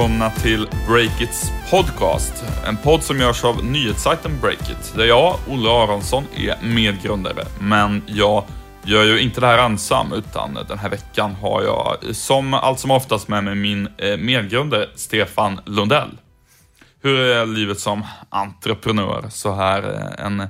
välkomna till Breakits podcast. En podd som görs av nyhetssajten Breakit, där jag, Olle Aronsson, är medgrundare. Men jag gör ju inte det här ensam, utan den här veckan har jag som allt som oftast med mig min eh, medgrundare Stefan Lundell. Hur är livet som entreprenör så här eh, en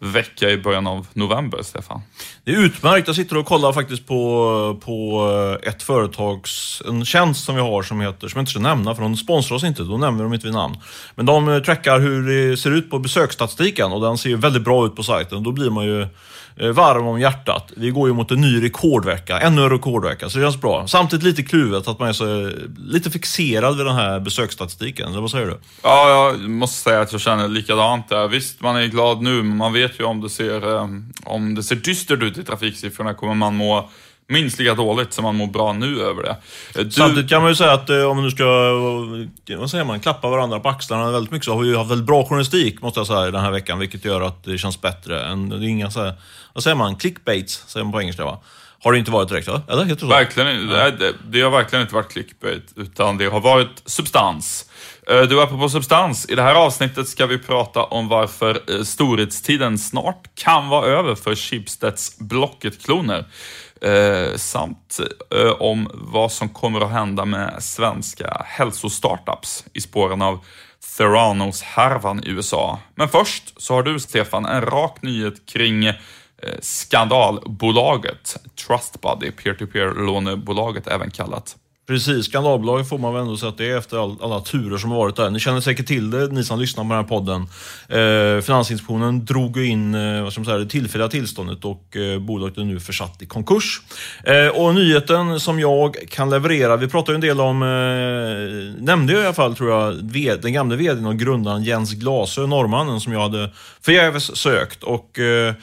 vecka i början av november, Stefan? Det är utmärkt. Jag sitter och kollar faktiskt på, på ett företags, en tjänst som vi har som heter, som jag inte ska nämna för de sponsrar oss inte, då nämner de inte vid namn. Men de trackar hur det ser ut på besöksstatistiken och den ser väldigt bra ut på sajten. Då blir man ju eh, varm om hjärtat. Vi går ju mot en ny rekordvecka, ännu en rekordvecka, så det känns bra. Samtidigt lite kluvet att man är så, lite fixerad vid den här besöksstatistiken, eller vad säger du? Ja, jag måste säga att jag känner likadant där. Visst, man är glad nu, men man vet ju om det ser, eh, om det ser dystert ut i trafiksiffrorna kommer man må minst lika dåligt som man mår bra nu över det. Eh, du... Samtidigt kan man ju säga att eh, om man nu ska, vad säger man, klappa varandra på axlarna väldigt mycket så har vi haft väldigt bra journalistik måste jag säga den här veckan, vilket gör att det känns bättre. Än, det är inga så här, vad säger man, clickbaits säger man på engelska va? Har det inte varit direkt va? Eller? Så? Verkligen, ja. det, det har verkligen inte varit clickbait, utan det har varit substans. Eh, du är på substans. I det här avsnittet ska vi prata om varför eh, storhetstiden snart kan vara över för Schibsteds Blocket-kloner. Eh, samt eh, om vad som kommer att hända med svenska hälsostartups i spåren av Theranos-härvan i USA. Men först så har du, Stefan, en rak nyhet kring Eh, skandalbolaget Trustbuddy, peer-to-peer lånebolaget även kallat. Precis, skandalbolaget får man väl ändå säga att det är efter all, alla turer som varit där. Ni känner säkert till det, ni som lyssnar på den här podden. Eh, Finansinspektionen drog in eh, vad ska man säga, det tillfälliga tillståndet och eh, bolaget är nu försatt i konkurs. Eh, och nyheten som jag kan leverera, vi pratade ju en del om, eh, nämnde jag i alla fall tror jag, den gamle vdn och grundaren Jens Glasö, norrmannen som jag hade förgäves sökt. Och eh,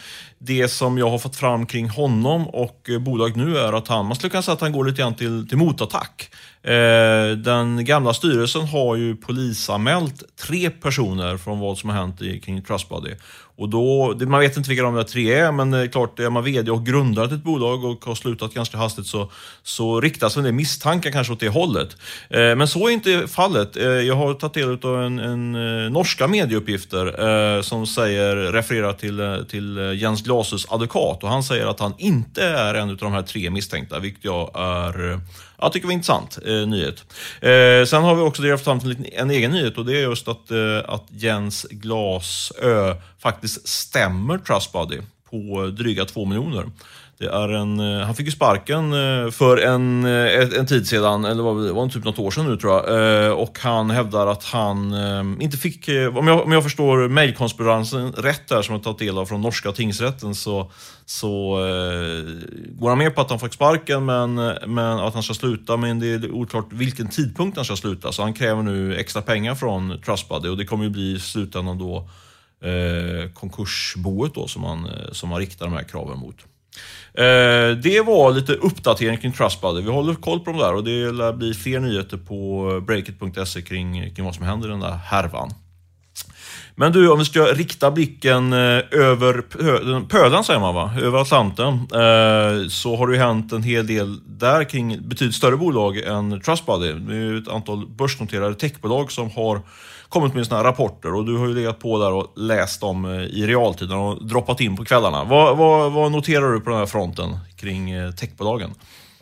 det som jag har fått fram kring honom och eh, bolaget nu är att han, man skulle kunna säga att han går lite grann till, till motattack. Eh, den gamla styrelsen har ju polisanmält tre personer från vad som har hänt i, kring Trustbody. Och då, man vet inte vilka de där tre är, men det är klart, är man vd och grundat ett bolag och har slutat ganska hastigt så, så riktas en del misstankar kanske åt det hållet. Eh, men så är inte fallet. Eh, jag har tagit del av en, en norska medieuppgifter som säger, refererar till, till Jens Glasus advokat och han säger att han inte är en av de här tre misstänkta, vilket jag är jag tycker det var intressant eh, nyhet. Eh, sen har vi också drivit fram en, en egen nyhet och det är just att, eh, att Jens Glasö faktiskt stämmer Trustbody på dryga två miljoner. Det är en, eh, han fick ju sparken eh, för en, eh, en tid sedan, eller var det var typ något år sedan nu tror jag. Och han hävdar att han inte fick, om jag, om jag förstår mejlkonspiransen rätt där som jag tagit del av från norska tingsrätten så, så går han med på att han fick sparken men, men att han ska sluta. Men det är oklart vilken tidpunkt han ska sluta. Så han kräver nu extra pengar från Trustbuddy och det kommer ju bli i slutändan då eh, konkursboet då som man, som man riktar de här kraven mot. Eh, det var lite uppdatering kring Trustbuddy. Vi håller koll på dem där och det lär bli fler nyheter på breakit.se kring, kring vad som händer i den där härvan. Men du, om vi ska rikta blicken eh, över pölen, säger man va? Över Atlanten, eh, så har det ju hänt en hel del där kring betydligt större bolag än Trustbuddy. Det är ju ett antal börsnoterade techbolag som har kommit med sådana här rapporter och du har ju legat på där och läst dem eh, i realtid och droppat in på kvällarna. Vad, vad, vad noterar du på den här fronten kring eh, techbolagen?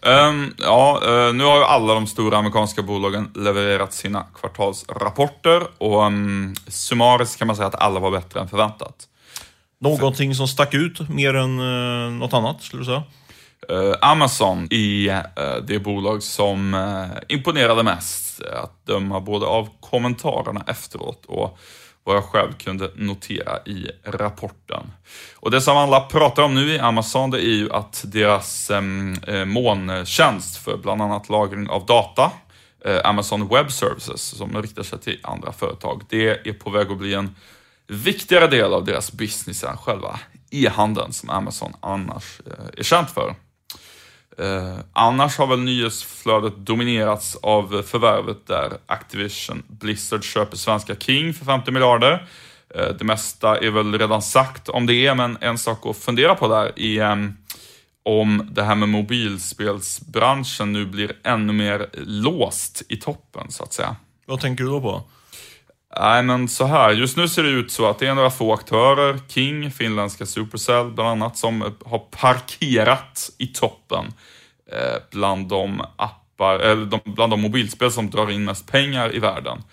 Um, ja, uh, nu har ju alla de stora amerikanska bolagen levererat sina kvartalsrapporter och um, summariskt kan man säga att alla var bättre än förväntat. Någonting som stack ut mer än uh, något annat, skulle du säga? Uh, Amazon är det bolag som imponerade mest att döma både av kommentarerna efteråt och vad jag själv kunde notera i rapporten. Och det som alla pratar om nu i Amazon, det är ju att deras ehm, eh, molntjänst för bland annat lagring av data, eh, Amazon Web Services, som riktar sig till andra företag, det är på väg att bli en viktigare del av deras business än själva e-handeln som Amazon annars eh, är känt för. Eh, annars har väl nyhetsflödet dominerats av förvärvet där Activision Blizzard köper svenska King för 50 miljarder. Eh, det mesta är väl redan sagt om det, men en sak att fundera på där är eh, om det här med mobilspelsbranschen nu blir ännu mer låst i toppen, så att säga. Vad tänker du då på? Nej, men så här. Just nu ser det ut så att det är några få aktörer, King, finländska Supercell bland annat, som har parkerat i toppen eh, bland de appar, eller de, bland de mobilspel som drar in mest pengar i världen.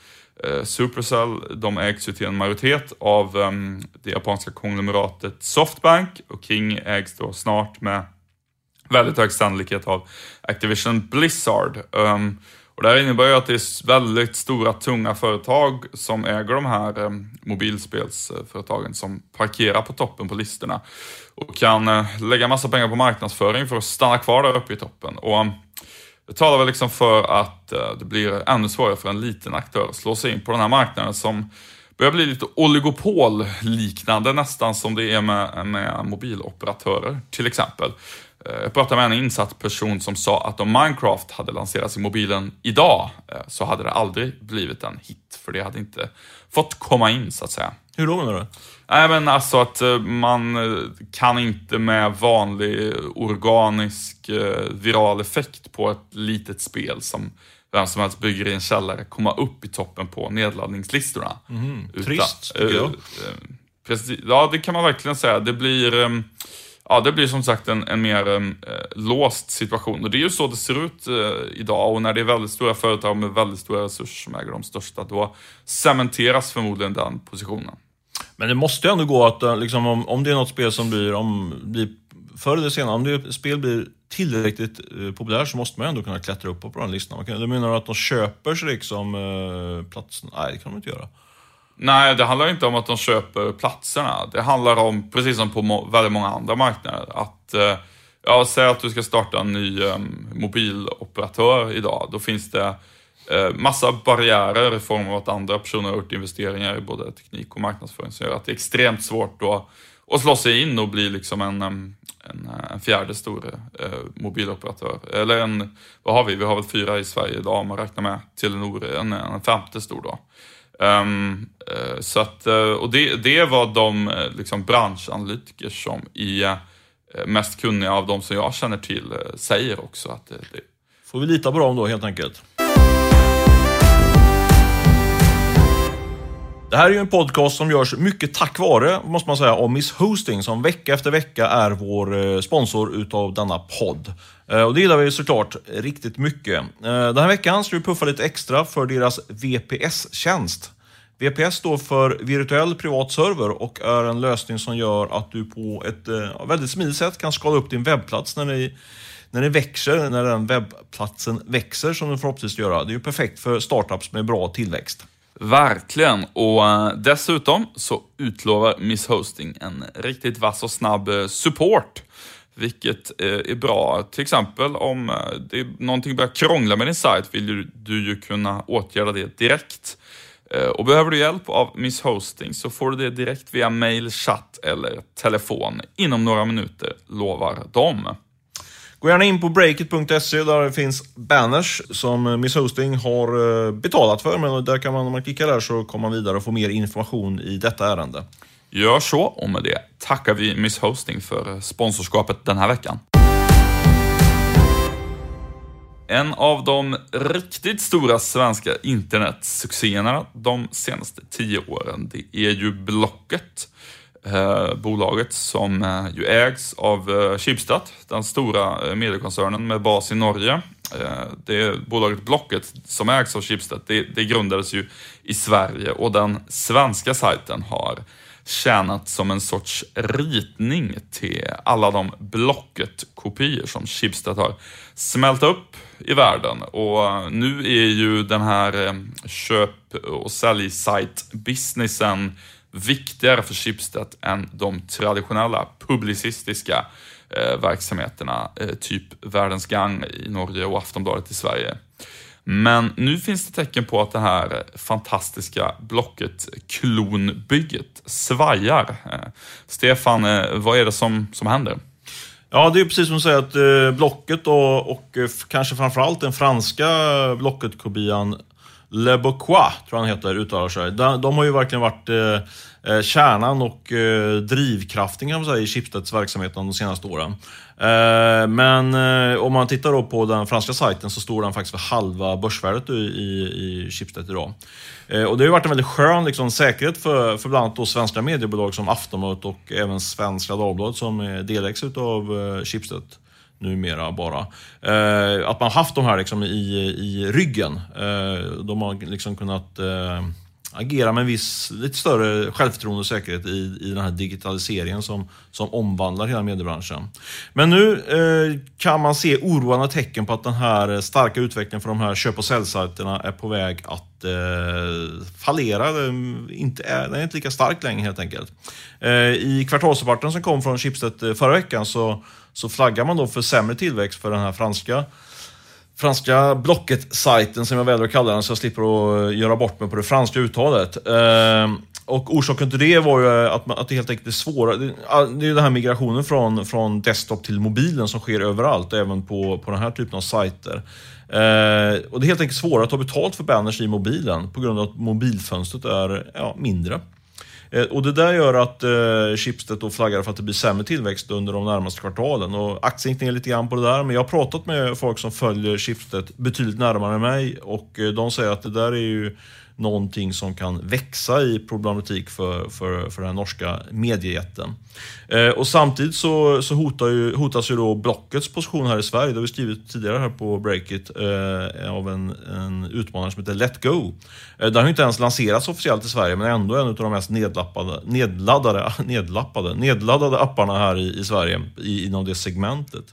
Eh, Supercell, de ägs ju till en majoritet av ehm, det japanska konglomeratet Softbank och King ägs då snart med väldigt hög sannolikhet av Activision Blizzard. Um, och det här innebär ju att det är väldigt stora, tunga företag som äger de här eh, mobilspelsföretagen som parkerar på toppen på listorna och kan eh, lägga massa pengar på marknadsföring för att stanna kvar där uppe i toppen. Och eh, det talar väl liksom för att eh, det blir ännu svårare för en liten aktör att slå sig in på den här marknaden som börjar bli lite oligopolliknande nästan som det är med, med mobiloperatörer till exempel. Eh, jag pratade med en insatt person som sa att om Minecraft hade lanserats i mobilen idag eh, så hade det aldrig blivit en hit, för det hade inte fått komma in så att säga. Hur då menar du? Nej men alltså att eh, man kan inte med vanlig organisk viral effekt på ett litet spel som vem som helst bygger i en källare komma upp i toppen på nedladdningslistorna. Mm, utan, trist, tycker jag. Precis, ja, det kan man verkligen säga. Det blir ehm, ja, det blir som sagt en, en mer ehm, eh, låst situation. Och det är ju så det ser ut eh, idag. Och när det är väldigt stora företag med väldigt stora resurser som äger de största, då cementeras förmodligen den positionen. Men det måste ju ändå gå att, eh, liksom, om, om det är något spel som blir, om, blir förr eller senare, om det spel blir tillräckligt eh, populärt så måste man ju ändå kunna klättra upp på den listan. Du menar att de köper sig liksom eh, platsen? Nej, det kan de inte göra. Nej, det handlar inte om att de köper platserna. Det handlar om, precis som på väldigt många andra marknader, att eh, ja, säg att du ska starta en ny um, mobiloperatör idag. Då finns det uh, massa barriärer i form av att andra personer har gjort investeringar i både teknik och marknadsföring som gör att det är extremt svårt då att slå sig in och bli liksom en, ehm, en, eh, en fjärde stor uh, mobiloperatör. Eller en, vad har vi? Vi har väl fyra i Sverige idag om man räknar med Telenor, en, en femte stor då. Um, uh, så att, uh, och det, det var de uh, liksom branschanalytiker som är mest kunniga av de som jag känner till säger också att det, det... Får vi lita på dem då helt enkelt? Det här är ju en podcast som görs mycket tack vare, måste man säga, av Miss Hosting som vecka efter vecka är vår eh, sponsor utav denna podd. Eh, och det gillar vi såklart riktigt mycket. Eh, den här veckan ska vi puffa lite extra för deras VPS-tjänst. VPS står för virtuell privat server och är en lösning som gör att du på ett väldigt smidigt sätt kan skala upp din webbplats när ni när det växer, när den webbplatsen växer som den förhoppningsvis gör. Det är ju perfekt för startups med bra tillväxt. Verkligen, och eh, dessutom så utlovar Miss Hosting en riktigt vass och snabb eh, support vilket eh, är bra. Till exempel om det är någonting börjar krångla med din sajt vill du ju kunna åtgärda det direkt. Och behöver du hjälp av Miss Hosting så får du det direkt via mail, chatt eller telefon inom några minuter, lovar de. Gå gärna in på breakit.se där det finns banners som Miss Hosting har eh, betalat för. Men där kan man, om man klickar där så kommer man vidare och får mer information i detta ärende. Gör så och med det tackar vi Miss Hosting för sponsorskapet den här veckan. En av de riktigt stora svenska internetsuccéerna de senaste tio åren, det är ju Blocket. Eh, bolaget som eh, ju ägs av eh, Schibsted, den stora eh, mediekoncernen med bas i Norge. Eh, det bolaget Blocket som ägs av Schibsted, det, det grundades ju i Sverige och den svenska sajten har tjänat som en sorts ritning till alla de Blocket-kopior som Schibsted har smält upp i världen. Och eh, nu är ju den här eh, köp och säljsajt-businessen viktigare för Schibsted än de traditionella publicistiska eh, verksamheterna, eh, typ Världens Gang i Norge och Aftonbladet i Sverige. Men nu finns det tecken på att det här fantastiska Blocket-klonbygget svajar. Eh, Stefan, eh, vad är det som, som händer? Ja, det är precis som du säger att eh, Blocket och, och kanske framförallt den franska Blocket-kopian Le Boquois, tror han heter, uttalar sig. De, de har ju verkligen varit eh, eh kärnan och eh, drivkraften kan man säga, i Schibsteds verksamhet de senaste åren. Eh, men eh, om man tittar då på den franska sajten så står den faktiskt för halva börsvärdet i, i, i Schibsted idag. Eh, och det har ju varit en väldigt skön liksom, säkerhet för, för bland annat då svenska mediebolag som Aftonbladet och även Svenska Dagbladet som eh, delägs av eh, Schibsted numera bara. Eh, att man haft de här liksom i, i ryggen. Eh, de har liksom kunnat eh, agera med en viss, lite större självförtroende och säkerhet i, i den här digitaliseringen som, som omvandlar hela mediebranschen. Men nu eh, kan man se oroande tecken på att den här starka utvecklingen för de här köp och säljsajterna är på väg att eh, fallera. Den, inte är, den är inte lika stark längre helt enkelt. Eh, I kvartalsrapporten som kom från Schibsted eh, förra veckan så, så flaggar man då för sämre tillväxt för den här franska franska Blocket-sajten som jag väljer att kalla den så jag slipper att eh, göra bort mig på det franska uttalet. Ehm, och orsaken till det var ju eh, att, att det helt enkelt är svårare. Ah, det, är är den här migrationen från, från desktop till mobilen som sker överallt, även på, på den här typen av sajter. Ehm, och det är helt enkelt svårare att ta betalt för banners i mobilen på grund av att mobilfönstret är ja, mindre. Eh, och det där gör att eh, Schibsted då flaggar för att det blir sämre tillväxt under de närmaste kvartalen. Och aktien gick ner lite grann på det där, men jag har pratat med folk som följer Schibsted betydligt närmare mig och eh, de säger att det där är ju någonting som kan växa i problematik för, för, för den norska mediejätten. Eh, och samtidigt så, så hotar ju, hotas ju då Blockets position här i Sverige, det har vi skrivit tidigare här på Breakit, eh, av en, en utmanare som heter Let Go. Eh, den har inte ens lanserats officiellt i Sverige, men ändå en av de mest nedlappade, nedladdade, nedlappade, nedladdade apparna här i, i Sverige i, inom det segmentet.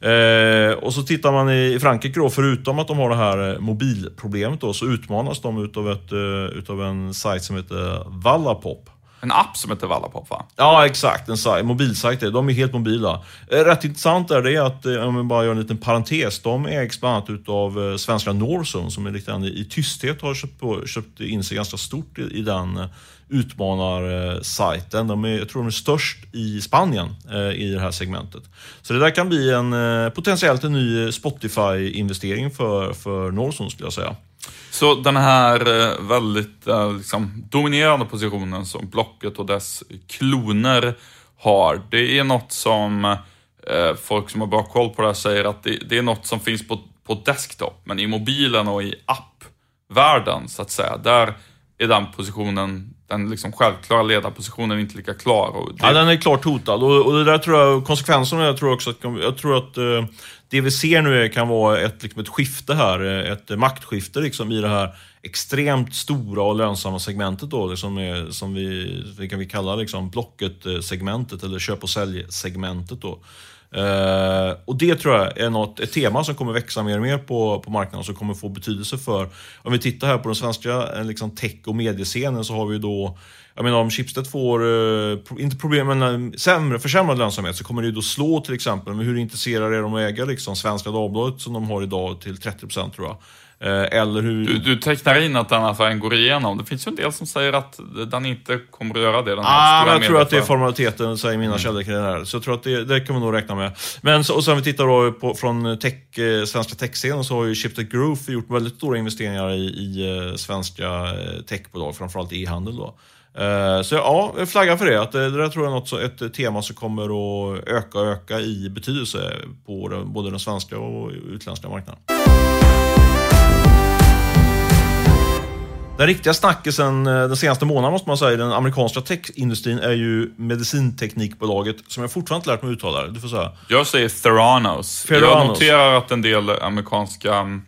Eh, och så tittar man i Frankrike då, förutom att de har det här eh, mobilproblemet då, så utmanas de utav, ett, eh, utav en sajt som heter Wallapop. En app som heter Wallapop va? Ja exakt, en mobilsajt. De är helt mobila. Eh, rätt intressant är det att, eh, om vi bara gör en liten parentes, de ägs bland annat utav eh, svenska Norson som är lite i tysthet har köpt, på, köpt in sig ganska stort i, i den utmanarsajten. De är, jag tror de är störst i Spanien eh, i det här segmentet. Så det där kan bli en potentiellt en ny Spotify-investering för, för Norson skulle jag säga. Så den här eh, väldigt eh, liksom, dominerande positionen som Blocket och dess kloner har, det är något som eh, folk som har bra koll på det här säger att det, det, är något som finns på, på desktop, men i mobilen och i appvärlden så att säga, där är den positionen den liksom självklara ledarpositionen inte lika klar. Och det... Ja, den är klart hotad och, och det där tror jag, konsekvenserna jag tror också att, jag tror att eh, det vi ser nu kan vara ett, liksom ett skifte här, eh, ett maktskifte liksom i det här extremt stora och lönsamma segmentet då, liksom är, som vi, vi kan vi kalla liksom Blocket-segmentet eller köp och sälj-segmentet då. Uh, och det tror jag är något, ett tema som kommer växa mer och mer på, på marknaden som kommer få betydelse för, om vi tittar här på den svenska eh, liksom, tech och mediescenen så har vi då jag menar om Schibsted får, uh, inte problem, men sämre, försämrad lönsamhet så kommer det ju då slå till exempel, men hur intresserade är de att äga liksom Svenska Dagbladet som de har idag till 30% tror jag. Eh, eller hur... Du, du tecknar in att den affären går igenom. Det finns ju en del som säger att den inte kommer att göra det. Den ah, jag tror att det är formaliteten, säger mina mm. källor kring det här. Så jag tror att det, det kan man nog räkna med. Men så, och sen vi tittar då på, från tech, eh, svenska techscenen så har ju Shifted Growth gjort väldigt stora investeringar i, i eh, svenska eh, techbolag, framförallt e-handel då. Eh, så ja, flagga för det. Att det där tror jag är något, ett tema som kommer att öka och öka i betydelse på både den svenska och utländska marknaden. Den riktiga snackisen eh, den senaste månaden måste man säga i den amerikanska techindustrin är ju medicinteknikbolaget som jag fortfarande inte lärt mig uttala. Du får säga. Jag säger Theranos. Theranos. Jag noterar att en del amerikanska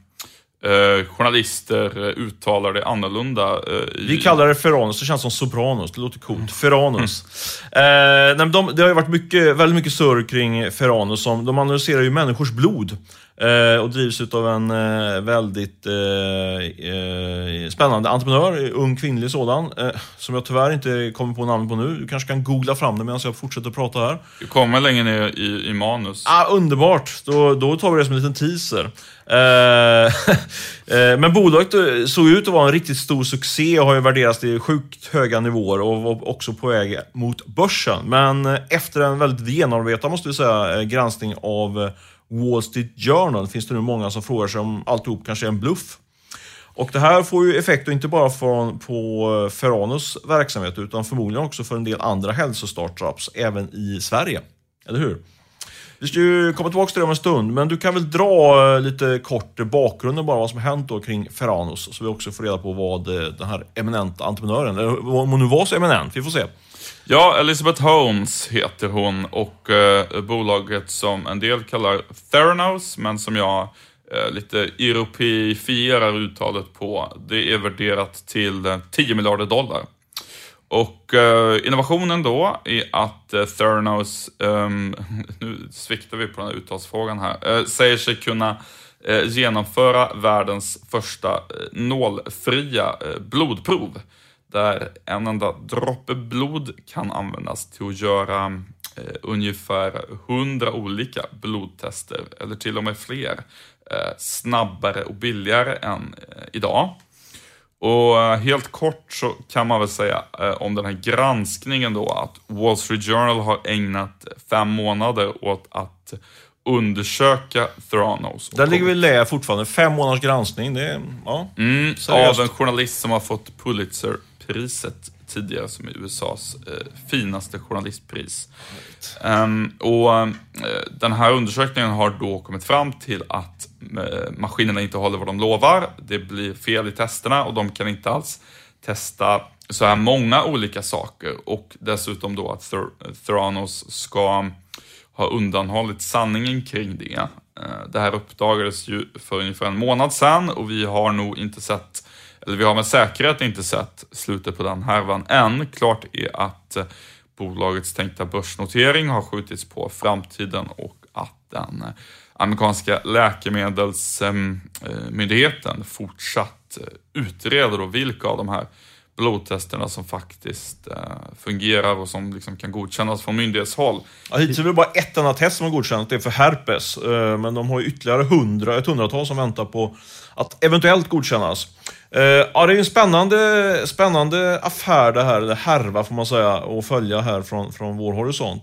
eh, journalister eh, uttalar det annorlunda. Eh, Vi kallar det Ferranos, det känns som Sopranos, det låter coolt. Ferranos. Mm. Eh, de, det har ju varit mycket, väldigt mycket surr kring Ferranos, som, de analyserar ju människors blod. Eh, och drivs av en eh, väldigt eh, spännande entreprenör, ung kvinnlig sådan, som jag tyvärr inte kommer på namnet på nu. Du kanske kan googla fram det medan jag fortsätter prata här. Du kommer längre ner i, i manus. Ah, underbart! Då, då tar vi det som en liten teaser. men bolaget såg ut att vara en riktigt stor succé och har ju värderats till sjukt höga nivåer och var också på väg mot börsen. Men efter en väldigt genomarbetad, måste vi säga, granskning av Wall Street Journal finns det nu många som frågar sig om alltihop kanske är en bluff. Och det här får ju effekter inte bara från, på eh, Ferranos verksamhet utan förmodligen också för en del andra hälsostartups även i Sverige. Eller hur? Vi ska ju komma tillbaka till det om en stund, men du kan väl dra eh, lite kort bakgrunden bara vad som hänt då kring Ferranos så vi också får reda på vad eh, den här eminenta entreprenören, eller om hon nu var så eminent, vi får se. Ja, Elizabeth Holmes heter hon och eh, bolaget som en del kallar Theranos, men som jag eh, lite europeifierar uttalet på, det är värderat till eh, 10 miljarder dollar. Och eh, innovationen då är att eh, Theranos, ehm, nu sviktar vi på den här uttalsfrågan här, eh, säger sig kunna eh, genomföra världens första eh, nålfria eh, blodprov. Där en enda droppe blod kan användas till att göra ungefär 100 olika blodtester, eller till och med fler, snabbare och billigare än idag. Och eh, helt kort så kan man väl säga eh, om den här granskningen då att Wall Street Journal har ägnat fem månader åt att undersöka Theranos. Där ligger vi lä fortfarande. Fem månaders granskning, det är... Ja, mm, av en journalist som har fått Pulitzerpriset tidigare som är USAs eh, finaste journalistpris. Um, och eh, Den här undersökningen har då kommit fram till att eh, maskinerna inte håller vad de lovar. Det blir fel i testerna och de kan inte alls testa så här många olika saker och dessutom då att Ther Theranos ska ha undanhållit sanningen kring det. Eh, det här uppdagades ju för ungefär en månad sedan och vi har nog inte sett eller vi har med säkerhet inte sett slutet på den härvan än. Klart är att eh, bolagets tänkta börsnotering har skjutits på framtiden och att den eh, amerikanska läkemedelsmyndigheten fortsatt eh, utreder då vilka av de här blodtesterna som faktiskt fungerar och som liksom kan godkännas från myndighetshåll. Ja, hittills är det bara ett enda test som har godkänts, det är för herpes. Men de har ytterligare hundra, ett hundratal som väntar på att eventuellt godkännas. Uh, ja, det är en spännande, spännande affär det här, eller härva får man säga, att följa här från, från vår horisont.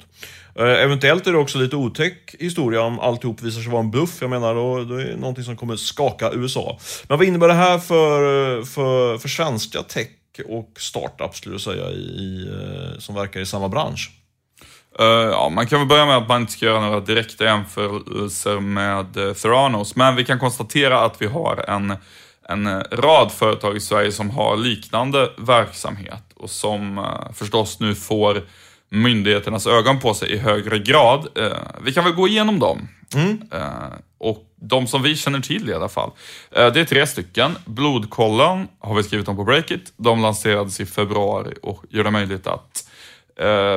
Eh, eventuellt är det också lite otäck historia om alltihop visar sig vara en bluff. Jag menar, då, det är någonting som kommer skaka USA. Men vad innebär det här för, för, för svenska tech och startups, skulle du säga, i, eh, som verkar i samma bransch? Uh, ja, man kan väl börja med att man inte ska göra några direkta jämförelser med Theranos, men vi kan konstatera att vi har en en eh, rad företag i Sverige som har liknande verksamhet och som eh, förstås nu får myndigheternas ögon på sig i högre grad. Eh, vi kan väl gå igenom dem. Mm. Och de som vi känner till i alla fall. Det är tre stycken. Blodkollen har vi skrivit om på Breakit. De lanserades i februari och gör det möjligt att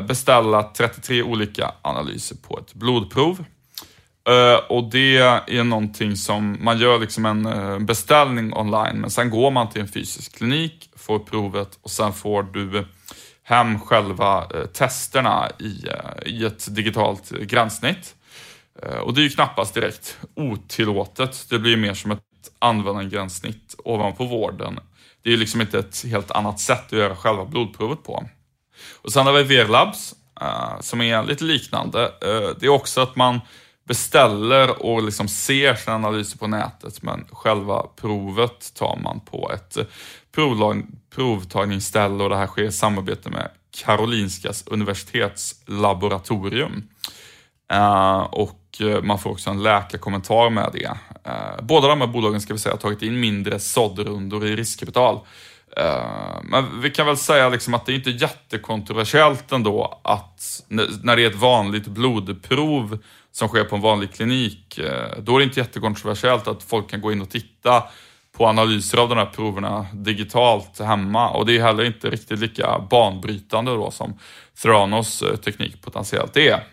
beställa 33 olika analyser på ett blodprov. Eh, och det är någonting som man gör liksom en eh, beställning online, men sen går man till en fysisk klinik, får provet och sen får du hem själva eh, testerna i, i ett digitalt gränssnitt. och det är ju knappast direkt otillåtet. Det blir mer som ett användargränssnitt ovanpå vården. Det är ju liksom inte ett helt annat sätt att göra själva blodprovet på. Och sen har vi Verlabs som är lite liknande. det är också att man beställer och liksom ser sina analyser på nätet men själva provet tar man på ett provlag, provtagningsställe och det här sker i samarbete med Karolinskas universitetslaboratorium. Uh, och eh, man får också en läkarkommentar med det. Uh, båda de här bolagen ska vi säga har tagit in mindre såddrundor i riskkapital. Eh, men vi kan väl säga liksom att det är inte jättekontroversiellt ändå att när det är ett vanligt blodprov som sker på en vanlig klinik, eh, då är det inte jättekontroversiellt att folk kan gå in och titta på analyser av de här proverna digitalt hemma och det är heller inte riktigt lika banbrytande då som Theranos eh, teknik potentiellt är.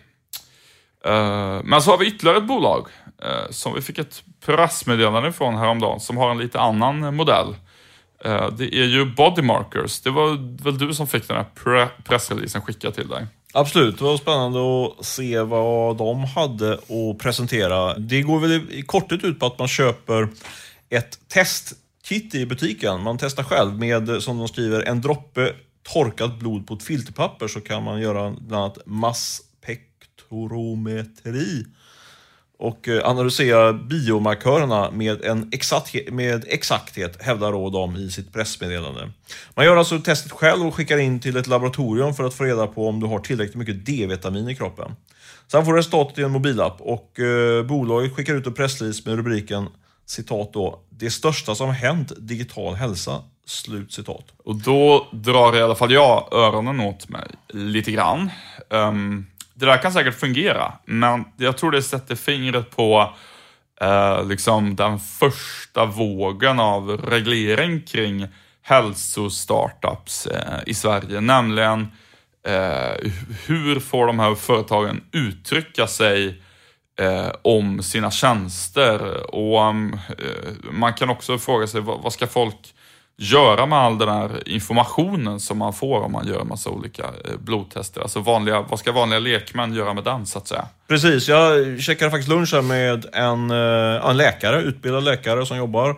Men så har vi ytterligare ett bolag som vi fick ett pressmeddelande ifrån häromdagen som har en lite annan modell. Eh, det är ju Bodymarkers, Det var väl du som fick den här pressreleasen skickad till dig? Absolut, det var spännande att se vad de hade att presentera. Det går väl i korthet ut på att man köper ett testkit i butiken. Man testar själv med, som de skriver, en droppe torkat blod på ett filterpapper så kan man göra bland annat masspektrometri och eh, analysera biomarkörerna med, en exakthet, med exakthet, hävdar Råd om i sitt pressmeddelande. Man gör alltså testet själv och skickar in till ett laboratorium för att få reda på om du har tillräckligt mycket D-vitamin i kroppen. Sen får du resultatet i en mobilapp och eh, bolaget skickar ut en pressrelease med rubriken citat då, det största som hänt digital hälsa. Slut citat. Och då drar i alla fall jag öronen åt mig lite grann. Um, det där kan säkert fungera, men jag tror det sätter fingret på eh, liksom den första vågen av reglering kring hälsostartups eh, i Sverige, nämligen eh, hur får de här företagen uttrycka sig eh, om sina tjänster. Och eh, Man kan också fråga sig vad, vad, ska folk göra med all den här informationen som man får om man gör en massa olika eh, blodtester? Alltså vanliga, vad ska vanliga lekmän göra med den så att säga? Precis, jag checkade faktiskt lunch här med en, eh, en läkare, utbildad läkare som jobbar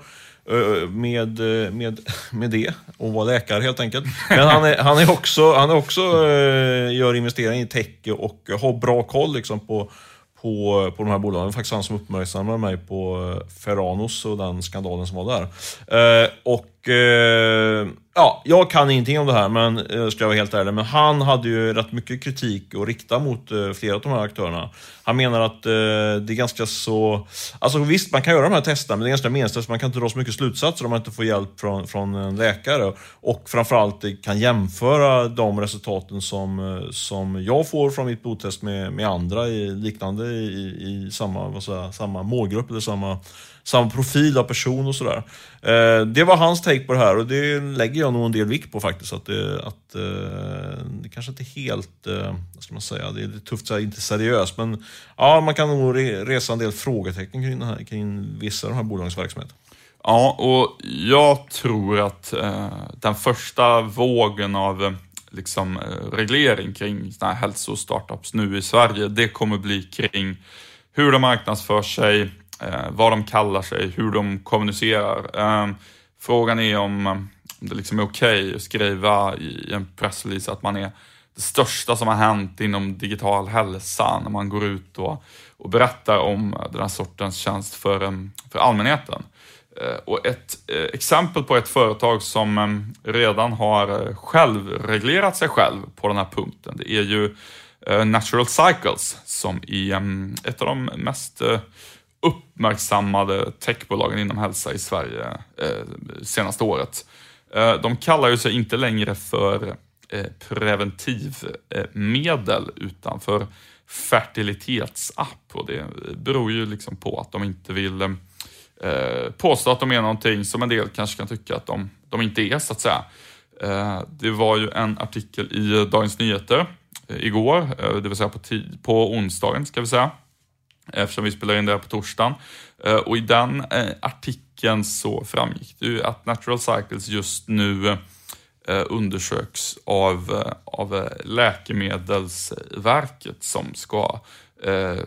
eh, med, med, med det och vara läkare helt enkelt. Men han är, han är också, han är också gör investeringar i tech och har bra koll liksom på på, på de här bolagen. Det var faktiskt han som uppmärksammade mig på Ferranos och den skandalen som var där. Eh, och eh, ja, jag kan ingenting om det här, men eh, ska jag vara helt ärlig. Men han hade ju rätt mycket kritik att rikta mot eh, flera av de här aktörerna. Han menar att eh, det är ganska så... Alltså visst, man kan göra de här testerna, men det är ganska meningslöst. Man kan inte dra så mycket slutsatser om man inte får hjälp från, från en läkare. Och framförallt kan jämföra de resultaten som, eh, som jag får från mitt blodtest med, med andra i, liknande i, i samma, vad säga, samma målgrupp eller samma samma profil av person och sådär. Eh, det var hans take på det här och det lägger jag nog en del vikt på faktiskt. Att det, att, eh, det kanske inte är helt, eh, vad ska man säga, det är tufft att säga inte seriöst. Men ja, man kan nog resa en del frågetecken kring, här, kring vissa av de här bolagens verksamhet. Ja, och jag tror att eh, den första vågen av eh, liksom, eh, reglering kring såna här hälsostartups nu i Sverige, det kommer bli kring hur de marknadsför sig, Eh, vad de kallar sig, hur de kommunicerar. Eh, frågan är om, eh, om det liksom är okej okay att skriva i en pressrelease att man är det största som har hänt inom digital hälsa när man går ut och, och berättar om den här sortens tjänst för, ehm, för allmänheten. Eh, och ett exempel på ett företag som ehm, redan har självreglerat sig själv på den här punkten, det är ju Natural Cycles som är ehm, ett av de mest uppmärksammade techbolagen inom hälsa i Sverige eh, senaste året. Eh, de kallar ju sig inte längre för eh, preventivmedel utan för fertilitetsapp och det beror ju liksom på att de inte vill eh, påstå att de är någonting som en del kanske kan tycka att de, de inte är så att säga. Eh, det var ju en artikel i Dagens Nyheter eh, igår, eh, det vill säga på, på onsdagen ska vi säga, eftersom vi spelar in det här på torsdagen. Eh, och i den eh, artikeln så framgick det ju att Natural Cycles just nu eh, undersöks av, av Läkemedelsverket som ska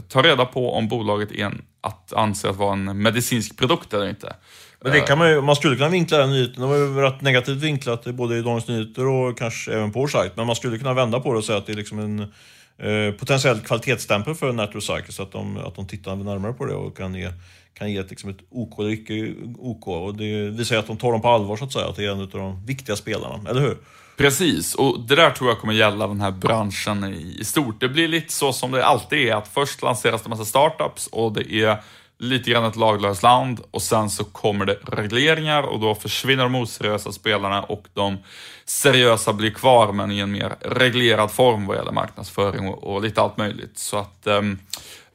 ta reda på om bolaget är en, att anse att vara en medicinsk produkt eller inte. Men det kan man, ju, man skulle kunna vinkla den nyheten. Det var ju rätt negativt vinklat både i Dagens Nyheter och kanske även på vår sajt. Men man skulle kunna vända på det och säga att det är liksom en Eh, potentiell kvalitetsstämpel för Natural så att de, att de tittar närmare på det och kan ge, kan ge ett, liksom ett OK eller icke OK. Och det visar att de tar dem på allvar, så att säga, att det är en av de viktiga spelarna, eller hur? Precis, och det där tror jag kommer gälla den här branschen i, i stort. Det blir lite så som det alltid är, att först lanseras det massa startups och det är lite grann ett laglöst land och sen så kommer det regleringar och då försvinner de oseriösa spelarna och de seriösa blir kvar men i en mer reglerad form vad gäller marknadsföring och, och lite allt möjligt. Så att ehm,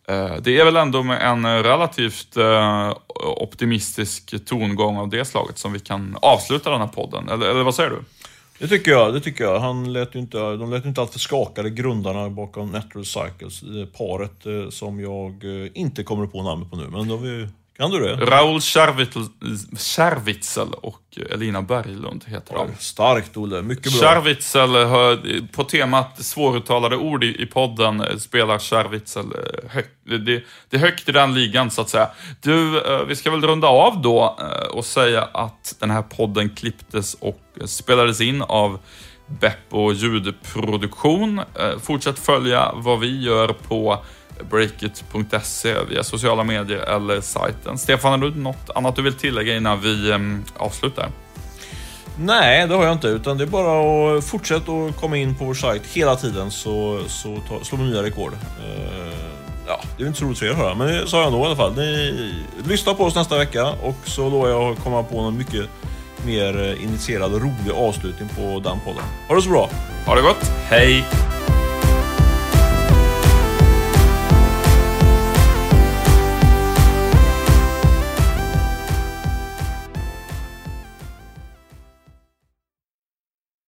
eh, det är väl ändå med en relativt eh, optimistisk tongång av det slaget som vi kan avsluta den här podden. Eller, eller vad säger du? Det tycker jag. det tycker jag. Han lät inte, de lät inte alltför skakade, grundarna bakom Natural Cycles. Paret eh, som jag eh, inte kommer på namnet på nu, men då vi kan du det? Raoul Kärvitzel och Elina Berglund heter de. Starkt Olle, mycket bra. Kärvitzel, på temat svåruttalade ord i, podden, eh, spelar Kärvitzel eh, högt. Det, det, är högt i den ligan så att säga. Du, eh, vi ska väl runda av då och säga att den här podden klipptes och spelades in av Beppo ljudproduktion. Fortsätt följa vad vi gör på breakit.se via sociala medier eller sajten. Stefan, har du något annat du vill tillägga innan vi um, avslutar? Nej, det har jag inte. Utan det är bara att fortsätta att komma in på vår sajt hela tiden så, så ta, slår vi nya rekord. Uh, ja, det är inte så roligt för er att höra, men det sa jag ändå i alla fall. Ni, lyssna på oss nästa vecka och så lovar jag att komma på någon mycket mer initierad och rolig avslutning på den podden. Ha det så bra! Ha det gott! Hej!